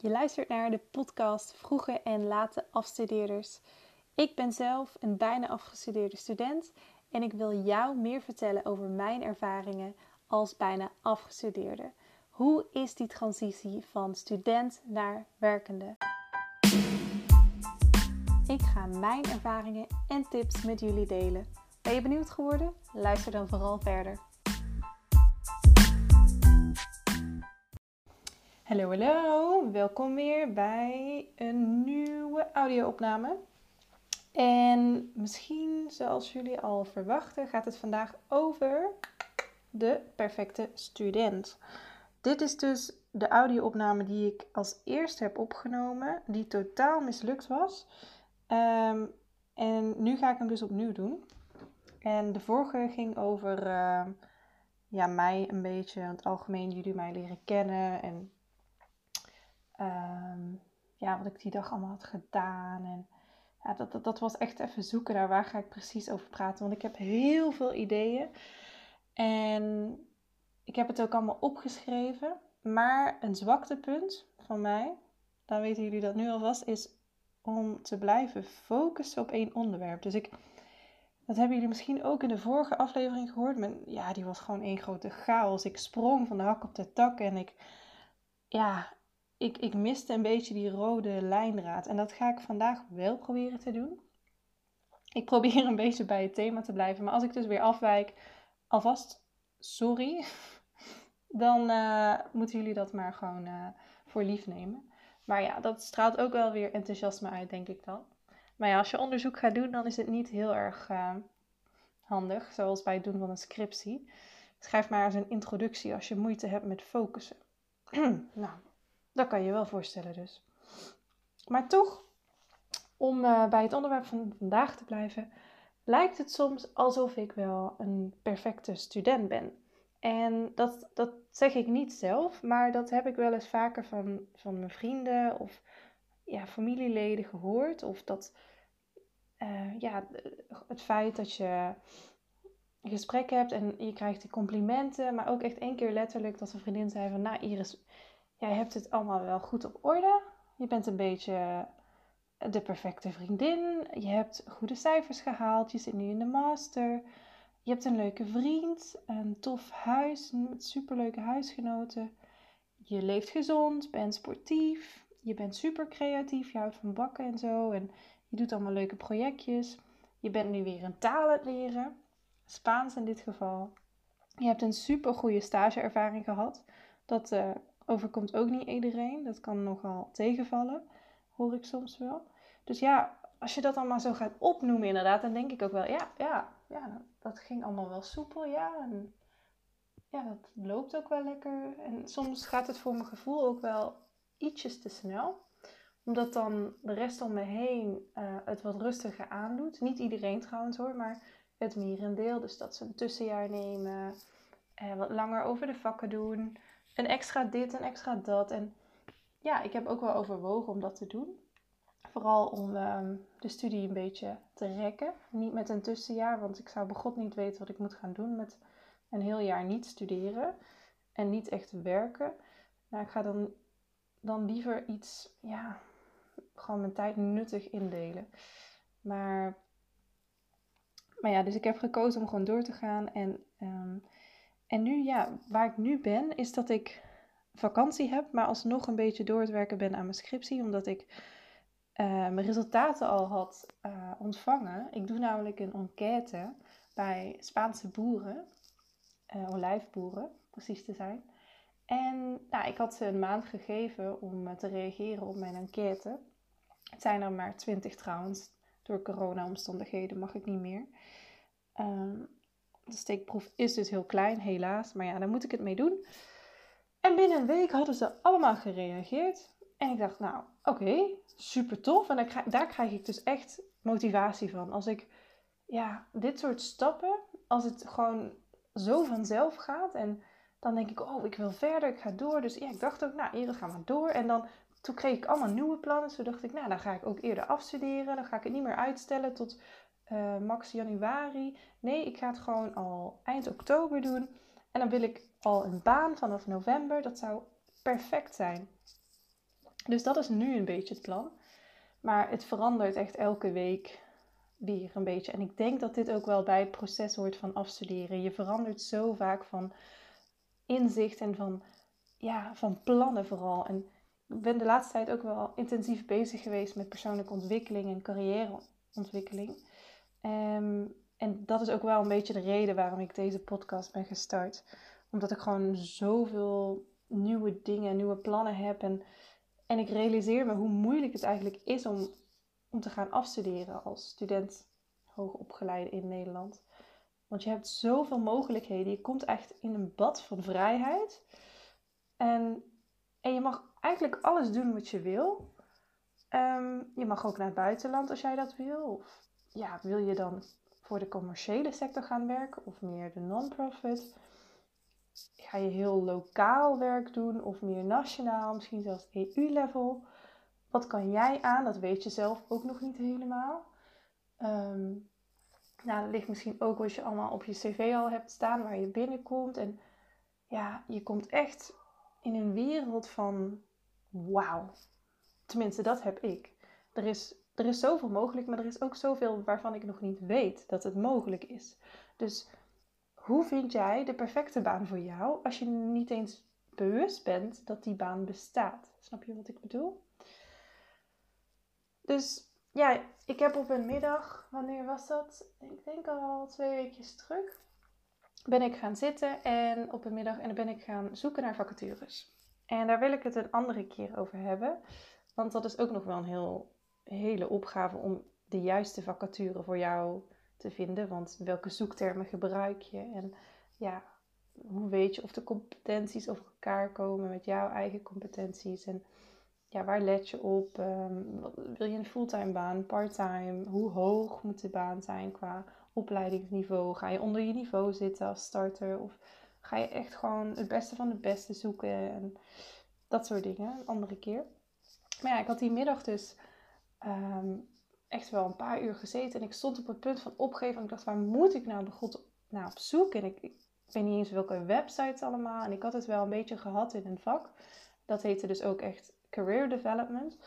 Je luistert naar de podcast Vroege en Late Afstudeerders. Ik ben zelf een bijna afgestudeerde student en ik wil jou meer vertellen over mijn ervaringen als bijna afgestudeerde. Hoe is die transitie van student naar werkende? Ik ga mijn ervaringen en tips met jullie delen. Ben je benieuwd geworden? Luister dan vooral verder. Hallo, hallo. Welkom weer bij een nieuwe audio-opname. En misschien, zoals jullie al verwachten, gaat het vandaag over de perfecte student. Dit is dus de audio-opname die ik als eerste heb opgenomen, die totaal mislukt was. Ehm, en nu ga ik hem dus opnieuw doen. En de vorige ging over uh, ja, mij een beetje, het algemeen jullie mij leren kennen en Ehm, ja, wat ik die dag allemaal had gedaan. En ja, dat, dat, dat was echt even zoeken naar waar ga ik precies over praten. Want ik heb heel veel ideeën. En ik heb het ook allemaal opgeschreven. Maar een zwaktepunt van mij, dan weten jullie dat nu alvast, is om te blijven focussen op één onderwerp. Dus ik, dat hebben jullie misschien ook in de vorige aflevering gehoord. Maar ja, die was gewoon één grote chaos. Ik sprong van de hak op de tak en ik, ja, ik, ik miste een beetje die rode lijndraad. En dat ga ik vandaag wel proberen te doen. Ik probeer een beetje bij het thema te blijven. Maar als ik dus weer afwijk, alvast sorry. Dan uh, moeten jullie dat maar gewoon uh, voor lief nemen. Maar ja, dat straalt ook wel weer enthousiasme uit, denk ik dan. Maar ja, als je onderzoek gaat doen, dan is het niet heel erg uh, handig. Zoals bij het doen van een scriptie. Schrijf maar eens een introductie als je moeite hebt met focussen. nou, dat kan je wel voorstellen dus. Maar toch, om uh, bij het onderwerp van vandaag te blijven, lijkt het soms alsof ik wel een perfecte student ben. En dat, dat zeg ik niet zelf, maar dat heb ik wel eens vaker van, van mijn vrienden of ja, familieleden gehoord. Of dat uh, ja, het feit dat je een gesprek hebt en je krijgt die complimenten, maar ook echt één keer letterlijk dat een vriendin zei van, nou Iris, jij hebt het allemaal wel goed op orde. Je bent een beetje de perfecte vriendin. Je hebt goede cijfers gehaald. Je zit nu in de master. Je hebt een leuke vriend. Een tof huis met superleuke huisgenoten. Je leeft gezond, bent sportief. Je bent super creatief. Je houdt van bakken en zo. En je doet allemaal leuke projectjes. Je bent nu weer een taal aan het leren. Spaans in dit geval. Je hebt een super goede stageervaring gehad. Dat uh, overkomt ook niet iedereen. Dat kan nogal tegenvallen, hoor ik soms wel. Dus ja, als je dat allemaal zo gaat opnoemen inderdaad, dan denk ik ook wel, ja, ja, ja dat ging allemaal wel soepel, ja. En ja, dat loopt ook wel lekker. En soms gaat het voor mijn gevoel ook wel ietsjes te snel. Omdat dan de rest om me heen uh, het wat rustiger aandoet. Niet iedereen trouwens hoor, maar het merendeel. Dus dat ze een tussenjaar nemen, uh, wat langer over de vakken doen een extra dit en extra dat. En ja, ik heb ook wel overwogen om dat te doen. Vooral om ehm, de studie een beetje te rekken. Niet met een tussenjaar, want ik zou begot niet weten wat ik moet gaan doen met een heel jaar niet studeren en niet echt werken. Nou, ik ga dan, dan liever iets, ja, gewoon mijn tijd nuttig indelen. Maar, maar ja, dus ik heb gekozen om gewoon door te gaan. En um, en nu, ja, waar ik nu ben, is dat ik vakantie heb, maar alsnog een beetje door het werken ben aan mijn scriptie, omdat ik uh, mijn resultaten al had uh, ontvangen. Ik doe namelijk een enquête bij Spaanse boeren, uh, olijfboeren, precies te zijn. En nou, ik had ze een maand gegeven om te reageren op mijn enquête. Het zijn er maar twintig trouwens. Door corona-omstandigheden mag ik niet meer. Um, de steekproef is dus heel klein, helaas. Maar ja, daar moet ik het mee doen. En binnen een week hadden ze allemaal gereageerd. En ik dacht, nou, oké, super tof. En daar, daar krijg ik dus echt motivatie van. Als ik, ja, dit soort stappen, als het gewoon zo vanzelf gaat. En dan denk ik, oh, ik wil verder, ik ga door. Dus ja, ik dacht ook, nou, Iris, ga maar door. En dan, toen kreeg ik allemaal nieuwe plannen. Toen dacht ik, nou, dan ga ik ook eerder afstuderen. Dan ga ik het niet meer uitstellen tot uh, max januari. Nee, ik ga het gewoon al eind oktober doen. En dan wil ik al een baan vanaf november. Dat zou perfect zijn. Dus dat is nu een beetje het plan. Maar het verandert echt elke week weer een beetje. En ik denk dat dit ook wel bij het proces hoort van afstuderen. Je verandert zo vaak van inzicht en van, ja, van plannen vooral. En ik ben de laatste tijd ook wel intensief bezig geweest met persoonlijke ontwikkeling en carrièreontwikkeling. Um, en dat is ook wel een beetje de reden waarom ik deze podcast ben gestart. Omdat ik gewoon zoveel nieuwe dingen, nieuwe plannen heb. En, en ik realiseer me hoe moeilijk het eigenlijk is om, om te gaan afstuderen als student hoogopgeleide in Nederland. Want je hebt zoveel mogelijkheden. Je komt echt in een bad van vrijheid. En, en je mag eigenlijk alles doen wat je wil. Ehm, je mag ook naar het buitenland als jij dat wil. Ja, wil je dan voor de commerciële sector gaan werken of meer de non-profit? Ga je heel lokaal werk doen of meer nationaal, misschien zelfs EU-level? Wat kan jij aan? Dat weet je zelf ook nog niet helemaal. Um, nou, dat ligt misschien ook wat je allemaal op je cv al hebt staan, waar je binnenkomt. En ja, je komt echt in een wereld van wauw. Tenminste, dat heb ik. Er is er is zoveel mogelijk, maar er is ook zoveel waarvan ik nog niet weet dat het mogelijk is. Dus hoe vind jij de perfecte baan voor jou als je niet eens bewust bent dat die baan bestaat? Snap je wat ik bedoel? Dus ja, ik heb op een middag, wanneer was dat? Ik denk al twee weekjes terug. Ben ik gaan zitten en op een middag en dan ben ik gaan zoeken naar vacatures. En daar wil ik het een andere keer over hebben. Want dat is ook nog wel een heel hele opgave om de juiste vacature voor jou te vinden. Want welke zoektermen gebruik je? En ja, hoe weet je of de competenties over elkaar komen met jouw eigen competenties? En ja, waar let je op? Ehm, wil je een fulltime baan, parttime? Hoe hoog moet de baan zijn qua opleidingsniveau? Ga je onder je niveau zitten als starter? Of ga je echt gewoon het beste van het beste zoeken? En dat soort dingen, een andere keer. Maar ja, ik had die middag dus Ehm, echt wel een paar uur gezeten. En ik stond op het punt van opgeven. En ik dacht, waar moet ik nou god naar op zoek? En ik, ik, weet niet eens welke websites allemaal. En ik had het wel een beetje gehad in een vak. Dat heette dus ook echt career development.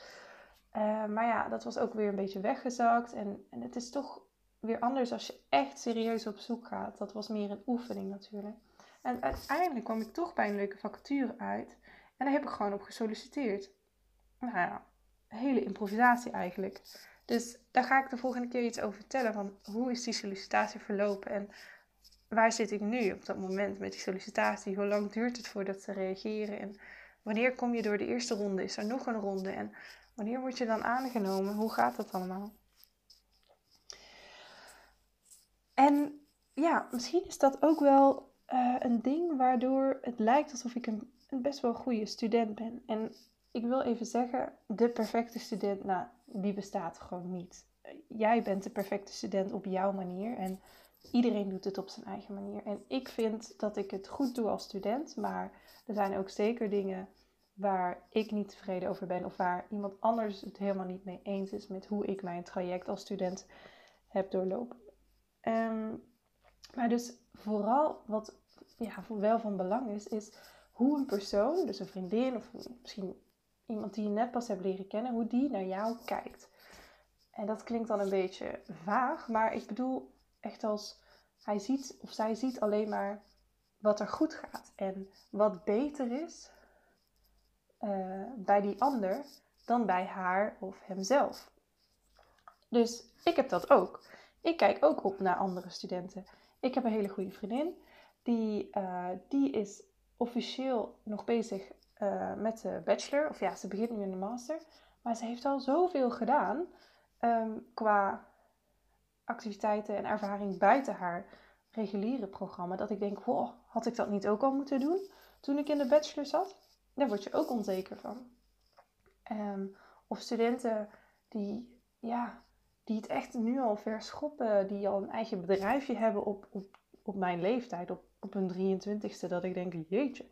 Uh, maar ja, dat was ook weer een beetje weggezakt. En, en het is toch weer anders als je echt serieus op zoek gaat. Dat was meer een oefening natuurlijk. En uiteindelijk kwam ik toch bij een leuke vacature uit. En daar heb ik gewoon op gesolliciteerd. Nou ja, hele improvisatie eigenlijk. Dus daar ga ik de volgende keer iets over vertellen. Van hoe is die sollicitatie verlopen en waar zit ik nu op dat moment met die sollicitatie? Hoe lang duurt het voordat ze reageren? En wanneer kom je door de eerste ronde? Is er nog een ronde? En wanneer word je dan aangenomen? Hoe gaat dat allemaal? En ja, misschien is dat ook wel uh, een ding waardoor het lijkt alsof ik een, een best wel goede student ben. En ik wil even zeggen, de perfecte student, nou, die bestaat gewoon niet. Jij bent de perfecte student op jouw manier en iedereen doet het op zijn eigen manier. En ik vind dat ik het goed doe als student, maar er zijn ook zeker dingen waar ik niet tevreden over ben of waar iemand anders het helemaal niet mee eens is met hoe ik mijn traject als student heb doorlopen. Ehm, maar dus vooral wat ja, wel van belang is, is hoe een persoon, dus een vriendin of misschien iemand die je net pas hebt leren kennen, hoe die naar jou kijkt. En dat klinkt dan een beetje vaag, maar ik bedoel echt als hij ziet of zij ziet alleen maar wat er goed gaat en wat beter is uh, bij die ander dan bij haar of hemzelf. Dus ik heb dat ook. Ik kijk ook op naar andere studenten. Ik heb een hele goede vriendin. Die, uh, die is officieel nog bezig uh, met de bachelor. Of ja, ze begint nu in de master. Maar ze heeft al zoveel gedaan um, qua activiteiten en ervaring buiten haar reguliere programma. Dat ik denk, wow, had ik dat niet ook al moeten doen toen ik in de bachelor zat? Daar word je ook onzeker van. Um, of studenten die, ja, die het echt nu al verschoppen, die al een eigen bedrijfje hebben op, op, op mijn leeftijd, op, op hun 23ste, dat ik denk, jeetje,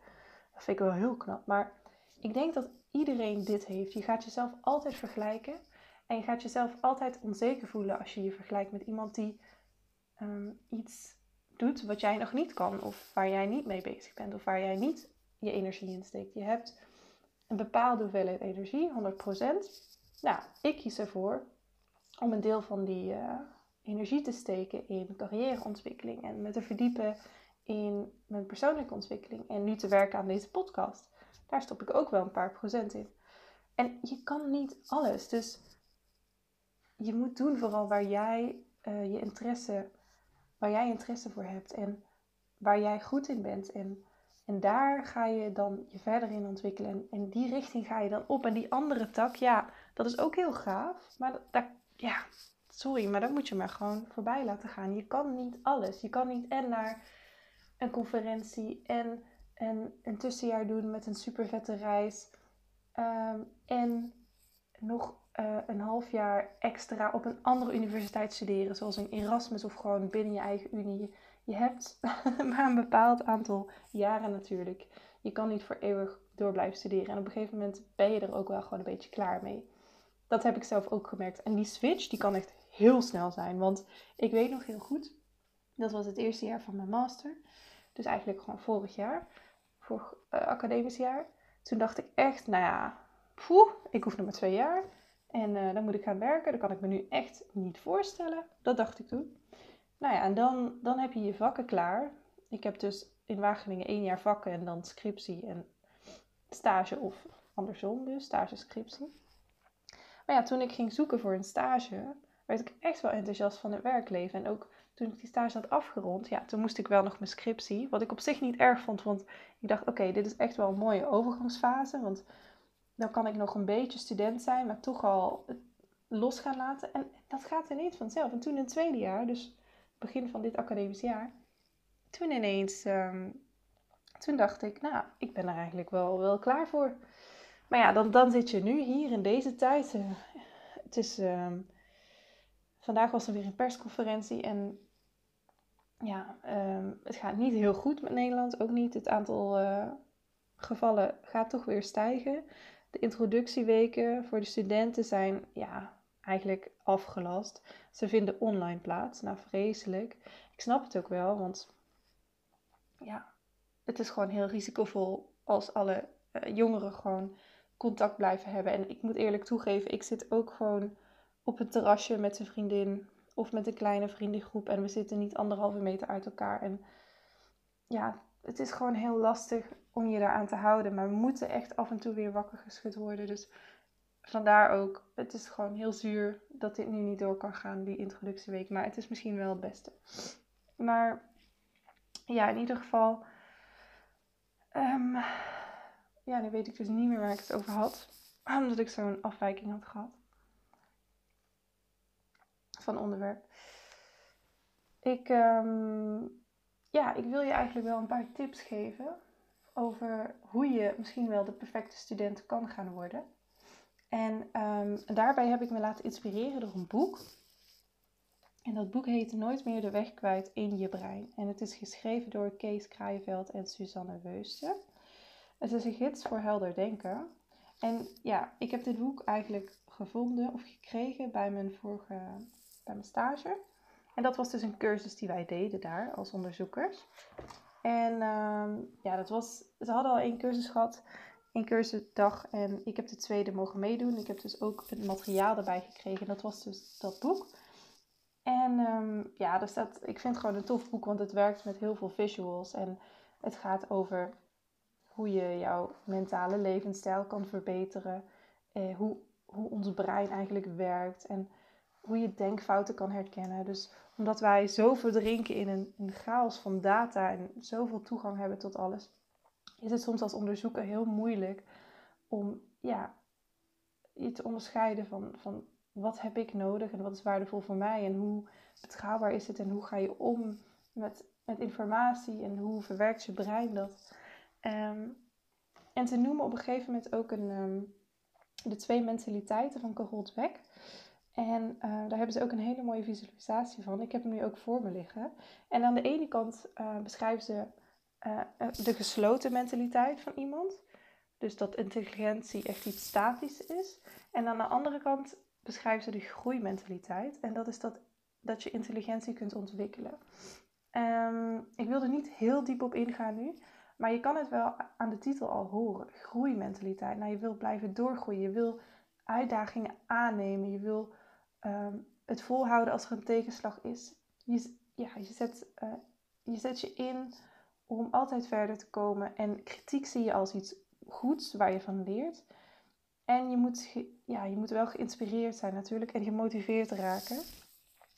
vind ik wel heel knap. Maar ik denk dat iedereen dit heeft. Je gaat jezelf altijd vergelijken. En je gaat jezelf altijd onzeker voelen als je je vergelijkt met iemand die ehm, iets doet wat jij nog niet kan. Of waar jij niet mee bezig bent. Of waar jij niet je energie in steekt. Je hebt een bepaalde hoeveelheid energie, 100%. Nou, ik kies ervoor om een deel van die uh, energie te steken in carrièreontwikkeling en me te verdiepen in mijn persoonlijke ontwikkeling en nu te werken aan deze podcast. Daar stop ik ook wel een paar procent in. En je kan niet alles, dus je moet doen vooral waar jij uh, je interesse, waar jij interesse voor hebt en waar jij goed in bent. En, en daar ga je dan je verder in ontwikkelen. En, die richting ga je dan op. En die andere tak, ja, dat is ook heel gaaf. Maar dat ja, sorry, maar dat moet je maar gewoon voorbij laten gaan. Je kan niet alles. Je kan niet en naar een conferentie en, en een tussenjaar doen met een super vette reis. Ehm, en nog uh, een half jaar extra op een andere universiteit studeren, zoals een Erasmus of gewoon binnen je eigen unie. Je hebt maar een bepaald aantal jaren natuurlijk. Je kan niet voor eeuwig door blijven studeren. En op een gegeven moment ben je er ook wel gewoon een beetje klaar mee. Dat heb ik zelf ook gemerkt. En die switch die kan echt heel snel zijn. Want ik weet nog heel goed, dat was het eerste jaar van mijn master. Dus eigenlijk gewoon vorig jaar, vorig uh, academisch jaar. Toen dacht ik echt, nou ja, poeh, ik hoef nog maar twee jaar. En uh, dan moet ik gaan werken. Dat kan ik me nu echt niet voorstellen. Dat dacht ik toen. Nou ja, en dan, dan heb je je vakken klaar. Ik heb dus in Wageningen één jaar vakken en dan scriptie en stage of andersom dus, stage scriptie. Maar ja, toen ik ging zoeken voor een stage, werd ik echt wel enthousiast van het werkleven. En ook toen ik die stage had afgerond, ja, toen moest ik wel nog mijn scriptie. Wat ik op zich niet erg vond, want ik dacht, oké, dit is echt wel een mooie overgangsfase. Want dan kan ik nog een beetje student zijn, maar toch al los gaan laten. En dat gaat niet vanzelf. En toen in het tweede jaar, dus begin van dit academisch jaar, toen ineens, um, toen dacht ik, nou, ik ben er eigenlijk wel, wel klaar voor. Maar ja, dan, dan zit je nu hier in deze tijd. Uh, het is, um, vandaag was er weer een persconferentie en ja, um, het gaat niet heel goed met Nederland. Ook niet. Het aantal uh, gevallen gaat toch weer stijgen. De introductieweken voor de studenten zijn ja, eigenlijk afgelast. Ze vinden online plaats. Nou, vreselijk. Ik snap het ook wel, want ja, het is gewoon heel risicovol als alle uh, jongeren gewoon contact blijven hebben. En ik moet eerlijk toegeven, ik zit ook gewoon op een terrasje met een vriendin of met een kleine vriendengroep en we zitten niet anderhalve meter uit elkaar. En ja, het is gewoon heel lastig om je daaraan te houden. Maar we moeten echt af en toe weer wakker geschud worden. Dus vandaar ook, het is gewoon heel zuur dat dit nu niet door kan gaan, die introductieweek. Maar het is misschien wel het beste. Maar ja, in ieder geval. Um, ja, nu weet ik dus niet meer waar ik het over had. Omdat ik zo'n afwijking had gehad. Van onderwerp. Ik, um, ja, ik wil je eigenlijk wel een paar tips geven over hoe je misschien wel de perfecte student kan gaan worden. En um, daarbij heb ik me laten inspireren door een boek. En dat boek heet Nooit meer de weg kwijt in je brein. En het is geschreven door Kees Kraaienveld en Suzanne Weusten. Het is een gids voor helder denken. En ja, ik heb dit boek eigenlijk gevonden of gekregen bij mijn vorige bij mijn stage. En dat was dus een cursus die wij deden daar als onderzoekers. En uh, ja, dat was, ze hadden al één cursus gehad, één cursusdag. En ik heb de tweede mogen meedoen. Ik heb dus ook het materiaal erbij gekregen. Dat was dus dat boek. En um, ja, dus dat, ik vind het gewoon een tof boek, want het werkt met heel veel visuals. En het gaat over hoe je jouw mentale levensstijl kan verbeteren. Eh, hoe, hoe ons brein eigenlijk werkt. En hoe je denkfouten kan herkennen. Dus omdat wij zo verdrinken in een, chaos van data en zoveel toegang hebben tot alles, is het soms als onderzoeker heel moeilijk om ja, je te onderscheiden van, van wat heb ik nodig en wat is waardevol voor mij en hoe betrouwbaar is het en hoe ga je om met, met informatie en hoe verwerkt je brein dat. Um, en te noemen op een gegeven moment ook een, um, de twee mentaliteiten van Carol Dweck. En uh, daar hebben ze ook een hele mooie visualisatie van. Ik heb hem nu ook voor me liggen. En aan de ene kant uh, beschrijven ze uh, de gesloten mentaliteit van iemand. Dus dat intelligentie echt iets statisch is. En aan de andere kant beschrijven ze de groeimentaliteit. En dat is dat, dat je intelligentie kunt ontwikkelen. Um, ik wil er niet heel diep op ingaan nu. Maar je kan het wel aan de titel al horen. Groeimentaliteit. Nou, je wil blijven doorgroeien. Je wil uitdagingen aannemen. Je wil ehm, het volhouden als er een tegenslag is. Je, ja, je, zet, uh, je zet je in om altijd verder te komen. En kritiek zie je als iets goeds waar je van leert. En je moet, ja, je moet wel geïnspireerd zijn natuurlijk en gemotiveerd raken.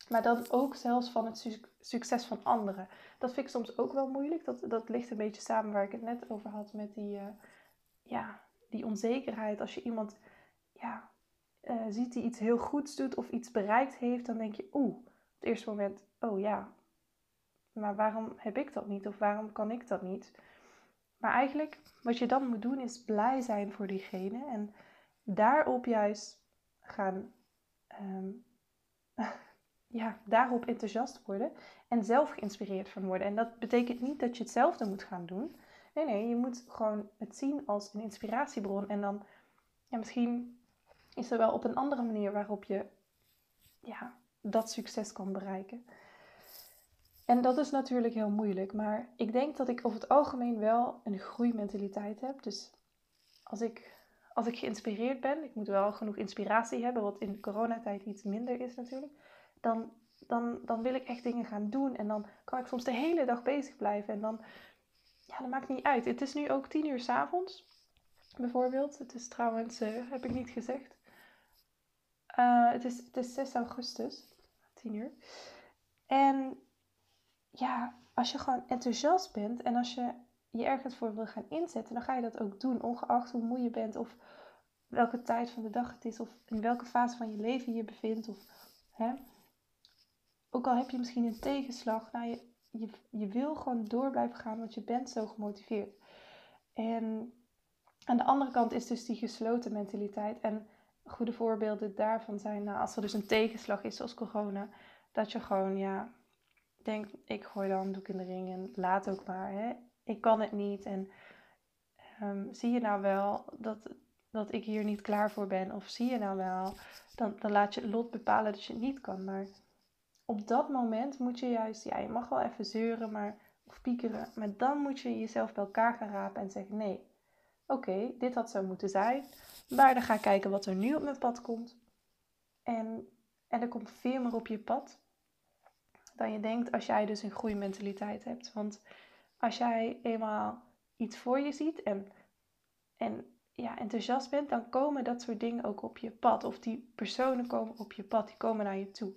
Maar dan ook zelfs van het succes van anderen. Dat vind ik soms ook wel moeilijk. Dat, dat ligt een beetje samen waar ik het net over had met die, uh, ja, die onzekerheid. Als je iemand ja, uh, ziet die iets heel goeds doet of iets bereikt heeft, dan denk je, oeh, op het eerste moment, oh ja, maar waarom heb ik dat niet of waarom kan ik dat niet? Maar eigenlijk, wat je dan moet doen, is blij zijn voor diegene en daarop juist gaan, um, ja, daarop enthousiast worden en zelf geïnspireerd van worden. En dat betekent niet dat je hetzelfde moet gaan doen. Nee, nee, je moet gewoon het zien als een inspiratiebron en dan, ja, misschien is er wel op een andere manier waarop je ja, dat succes kan bereiken. En dat is natuurlijk heel moeilijk, maar ik denk dat ik over het algemeen wel een groeimentaliteit heb. Dus als ik, als ik geïnspireerd ben, ik moet wel genoeg inspiratie hebben, wat in de coronatijd iets minder is natuurlijk, dan, dan, dan wil ik echt dingen gaan doen. En dan kan ik soms de hele dag bezig blijven. En dan, ja, dat maakt niet uit. Het is nu ook tien uur s avonds, bijvoorbeeld. Het is trouwens, uh, heb ik niet gezegd. Uh, het, is, het is 6 augustus, 10 uur. En ja, als je gewoon enthousiast bent en als je je ergens voor wil gaan inzetten, dan ga je dat ook doen, ongeacht hoe moe je bent of welke tijd van de dag het is of in welke fase van je leven je bevindt. Of, hè. Ook al heb je misschien een tegenslag, nou, je, je, je wil gewoon door blijven gaan, want je bent zo gemotiveerd. En aan de andere kant is dus die gesloten mentaliteit. En goede voorbeelden daarvan zijn, nou, als er dus een tegenslag is zoals corona, dat je gewoon, ja, denkt, ik gooi dan doek in de ring en laat ook maar, hè. Ik kan het niet en um, zie je nou wel dat, dat ik hier niet klaar voor ben? Of zie je nou wel, dan, dan laat je het lot bepalen dat je het niet kan. Maar op dat moment moet je juist, ja, je mag wel even zeuren, maar, of piekeren, maar dan moet je jezelf bij elkaar gaan rapen en zeggen, nee, oké, dit had zo moeten zijn. Maar dan ga ik kijken wat er nu op mijn pad komt. En, en er komt veel meer op je pad dan je denkt als jij dus een groeimentaliteit hebt. Want als jij eenmaal iets voor je ziet en, en ja, enthousiast bent, dan komen dat soort dingen ook op je pad. Of die personen komen op je pad, die komen naar je toe.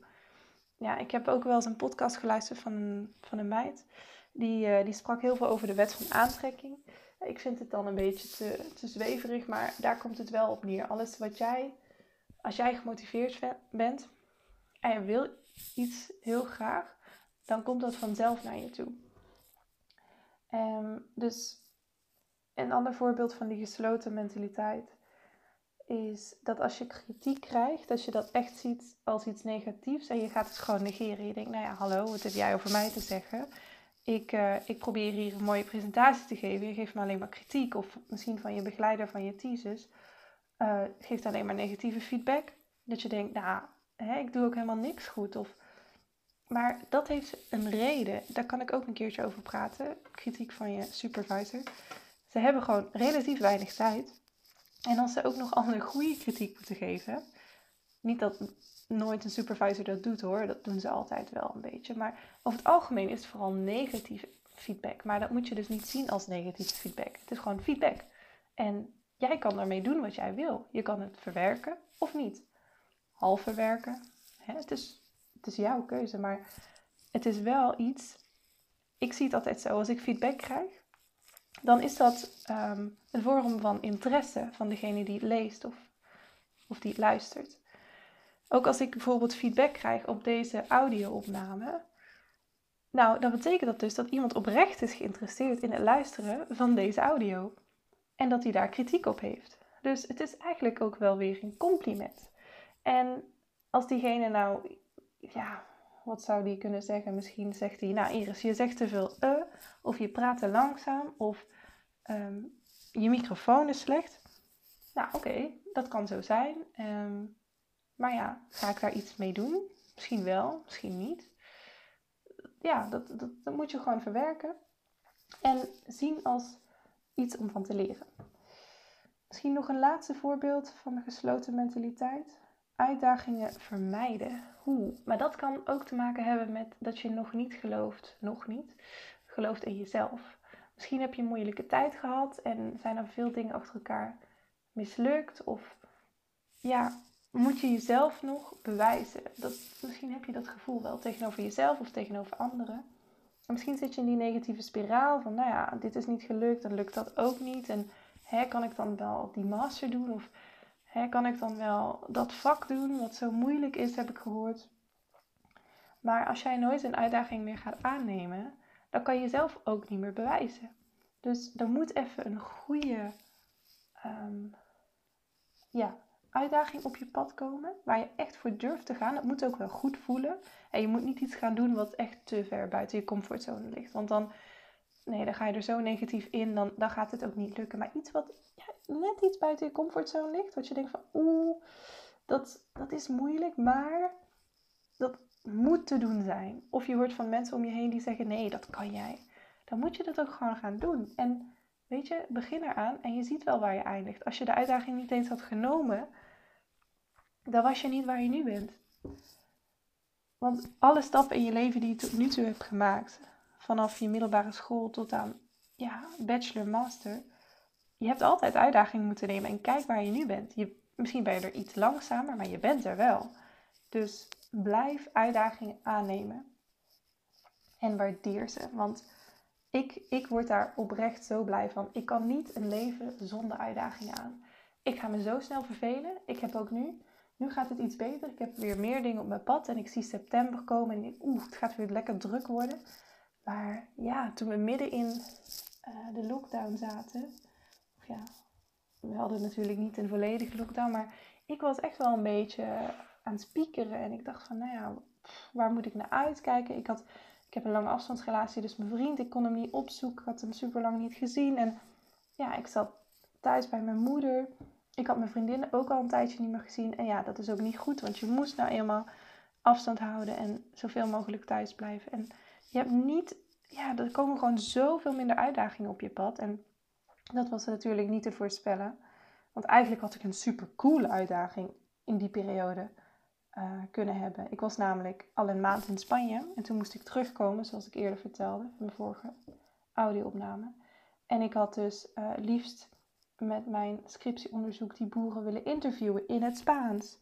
Ja, ik heb ook wel eens een podcast geluisterd van, van een meid. Die, uh, die sprak heel veel over de wet van aantrekking. Ik vind het dan een beetje te, te zweverig, maar daar komt het wel op neer. Alles wat jij, als jij gemotiveerd bent en je wil iets heel graag, dan komt dat vanzelf naar je toe. Um, dus een ander voorbeeld van die gesloten mentaliteit is dat als je kritiek krijgt, dat je dat echt ziet als iets negatiefs en je gaat het gewoon negeren. Je denkt, nou ja, hallo, wat heb jij over mij te zeggen? Ik, uh, ik probeer hier een mooie presentatie te geven. Je geeft me alleen maar kritiek. Of misschien van je begeleider van je thesis. Uh, geeft alleen maar negatieve feedback. Dat je denkt, nou, hè, ik doe ook helemaal niks goed. Of, maar dat heeft een reden. Daar kan ik ook een keertje over praten. Kritiek van je supervisor. Ze hebben gewoon relatief weinig tijd. En als ze ook nog een goede kritiek moeten geven. Niet dat nooit een supervisor dat doet hoor. Dat doen ze altijd wel een beetje. Maar over het algemeen is het vooral negatieve feedback. Maar dat moet je dus niet zien als negatieve feedback. Het is gewoon feedback. En jij kan daarmee doen wat jij wil. Je kan het verwerken of niet. Half verwerken. Hè? Het, is, het is jouw keuze. Maar het is wel iets. Ik zie het altijd zo. Als ik feedback krijg, dan is dat um, een vorm van interesse van degene die het leest of, of die het luistert. Ook als ik bijvoorbeeld feedback krijg op deze audio-opname. Nou, dan betekent dat dus dat iemand oprecht is geïnteresseerd in het luisteren van deze audio. En dat hij daar kritiek op heeft. Dus het is eigenlijk ook wel weer een compliment. En als diegene nou, ja, wat zou die kunnen zeggen? Misschien zegt hij, nou Iris, je zegt te veel e, of je praat te langzaam, of ehm, je microfoon is slecht. Nou, oké, dat kan zo zijn. Um, maar ja, ga ik daar iets mee doen? Misschien wel, misschien niet. Ja, dat, dat, moet je gewoon verwerken. En zien als iets om van te leren. Misschien nog een laatste voorbeeld van de gesloten mentaliteit. Uitdagingen vermijden. Hoe? Maar dat kan ook te maken hebben met dat je nog niet gelooft, nog niet, gelooft in jezelf. Misschien heb je een moeilijke tijd gehad en zijn er veel dingen achter elkaar mislukt. Of ja, moet je jezelf nog bewijzen. Dat, misschien heb je dat gevoel wel tegenover jezelf of tegenover anderen. En misschien zit je in die negatieve spiraal van, nou ja, dit is niet gelukt, dan lukt dat ook niet. En hè, kan ik dan wel die master doen? Of hè, kan ik dan wel dat vak doen wat zo moeilijk is, heb ik gehoord. Maar als jij nooit een uitdaging meer gaat aannemen, dan kan je jezelf ook niet meer bewijzen. Dus er moet even een goede ehm, ja, uitdaging op je pad komen, waar je echt voor durft te gaan. Het moet ook wel goed voelen. En je moet niet iets gaan doen wat echt te ver buiten je comfortzone ligt. Want dan, nee, dan ga je er zo negatief in, dan, dan gaat het ook niet lukken. Maar iets wat net iets buiten je comfortzone ligt, wat je denkt van, oeh, dat, dat is moeilijk, maar dat moet te doen zijn. Of je hoort van mensen om je heen die zeggen, nee, dat kan jij. Dan moet je dat ook gewoon gaan doen. En weet je, begin eraan en je ziet wel waar je eindigt. Als je de uitdaging niet eens had genomen, dan was je niet waar je nu bent. Want alle stappen in je leven die je tot nu toe hebt gemaakt, vanaf je middelbare school tot aan ja, bachelor, master, je hebt altijd uitdagingen moeten nemen en kijk waar je nu bent. Je, misschien ben je er iets langzamer, maar je bent er wel. Dus blijf uitdagingen aannemen en waardeer ze. Want ik, ik word daar oprecht zo blij van. Ik kan niet een leven zonder uitdagingen aan. Ik ga me zo snel vervelen. Ik heb ook nu nu gaat het iets beter. Ik heb weer meer dingen op mijn pad. En ik zie september komen. En oeh, het gaat weer lekker druk worden. Maar ja, toen we midden in uh, de lockdown zaten. Of ja, we hadden natuurlijk niet een volledige lockdown. Maar ik was echt wel een beetje aan het spiekeren. En ik dacht van, nou ja, waar moet ik naar uitkijken? Ik, had, ik heb een lange afstandsrelatie. Dus mijn vriend, ik kon hem niet opzoeken. Ik had hem super lang niet gezien. En ja, ik zat thuis bij mijn moeder ik had mijn vriendinnen ook al een tijdje niet meer gezien. En ja, dat is ook niet goed, want je moest nou eenmaal afstand houden en zoveel mogelijk thuis blijven. En je hebt niet, ja, er komen gewoon zoveel minder uitdagingen op je pad. En dat was natuurlijk niet te voorspellen. Want eigenlijk had ik een super coole uitdaging in die periode uh, kunnen hebben. Ik was namelijk al een maand in Spanje en toen moest ik terugkomen, zoals ik eerder vertelde in mijn vorige audio-opname. En ik had dus uh, liefst met mijn scriptieonderzoek die boeren willen interviewen in het Spaans.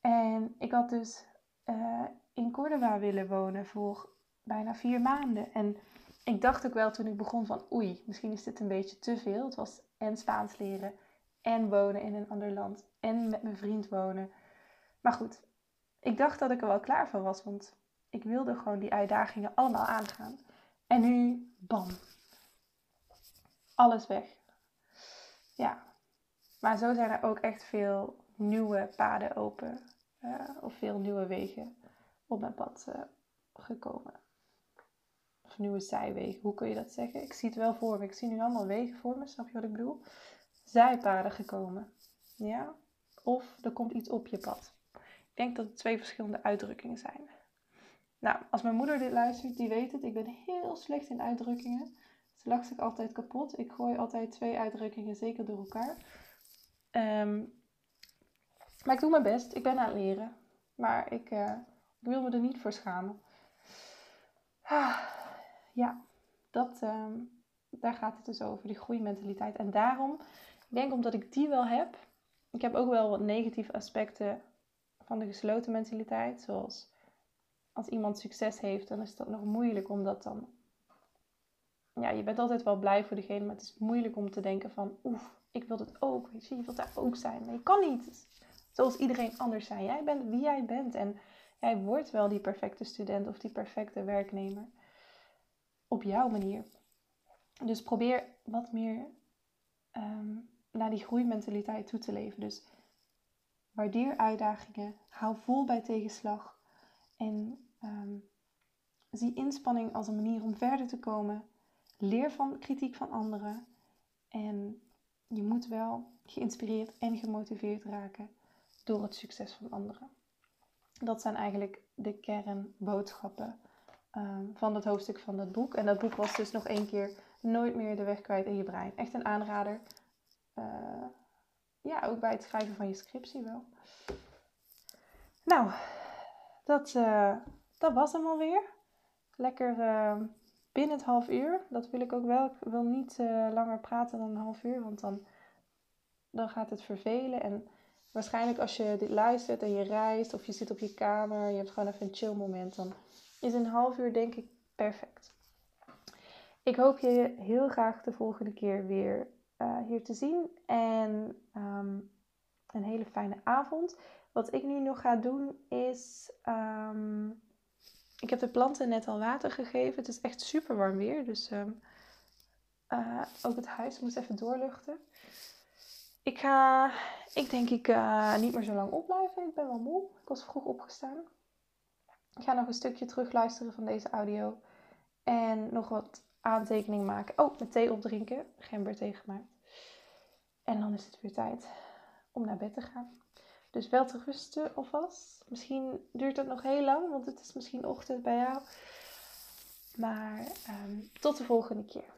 En ik had dus uh, in Córdoba willen wonen voor bijna vier maanden. En ik dacht ook wel toen ik begon van oei, misschien is dit een beetje te veel. Het was en Spaans leren en wonen in een ander land en met mijn vriend wonen. Maar goed, ik dacht dat ik er wel klaar voor was, want ik wilde gewoon die uitdagingen allemaal aangaan. En nu, bam, alles weg. Ja, maar zo zijn er ook echt veel nieuwe paden open. Uh, of veel nieuwe wegen op mijn pad uh, gekomen. Of nieuwe zijwegen, hoe kun je dat zeggen? Ik zie het wel voor me. Ik zie nu allemaal wegen voor me, snap je wat ik bedoel? Zijpaden gekomen. Ja? Of er komt iets op je pad. Ik denk dat het twee verschillende uitdrukkingen zijn. Nou, als mijn moeder dit luistert, die weet het. Ik ben heel slecht in uitdrukkingen. Ze lacht zich altijd kapot. Ik gooi altijd twee uitdrukkingen zeker door elkaar. Um, maar ik doe mijn best. Ik ben aan het leren. Maar ik uh, wil me er niet voor schamen. Ah, ja, dat, um, daar gaat het dus over, die groeimentaliteit. En daarom, ik denk omdat ik die wel heb. Ik heb ook wel wat negatieve aspecten van de gesloten mentaliteit. Zoals als iemand succes heeft, dan is dat nog moeilijk om dat dan ja, je bent altijd wel blij voor degene, maar het is moeilijk om te denken van, oef, ik wil het ook. Je, je wilt daar ook zijn. Maar je kan niet zoals iedereen anders zijn. Jij bent wie jij bent en jij wordt wel die perfecte student of die perfecte werknemer op jouw manier. Dus probeer wat meer ehm, naar die groeimentaliteit toe te leven. Dus waardeer uitdagingen, hou vol bij tegenslag en ehm, zie inspanning als een manier om verder te komen. Leer van kritiek van anderen. En je moet wel geïnspireerd en gemotiveerd raken door het succes van anderen. Dat zijn eigenlijk de kernboodschappen um, van het hoofdstuk van dat boek. En dat boek was dus nog één keer nooit meer de weg kwijt in je brein. Echt een aanrader. Uh, ja, ook bij het schrijven van je scriptie wel. Nou, dat, uh, dat was hem alweer. Lekker uh, binnen het half uur. Dat wil ik ook wel. Ik wil niet langer praten dan een half uur, want dan, dan gaat het vervelen. En waarschijnlijk als je dit luistert en je reist of je zit op je kamer, je hebt gewoon even een chill moment, dan is een half uur denk ik perfect. Ik hoop je heel graag de volgende keer weer uh, hier te zien. En um, een hele fijne avond. Wat ik nu nog ga doen is. Um, ik heb de planten net al water gegeven. Het is echt super warm weer. Dus um, uh, ook het huis moet even doorluchten. Ik ga, ik denk ik uh, niet meer zo lang opblijven. Ik ben wel moe. Ik was vroeg opgestaan. Ik ga nog een stukje terugluisteren van deze audio. En nog wat aantekeningen maken. Oh, met thee opdrinken. Gember gemaakt. En dan is het weer tijd om naar bed te gaan. Dus wel te rusten alvast. Misschien duurt het nog heel lang, want het is misschien ochtend bij jou. Maar um, tot de volgende keer.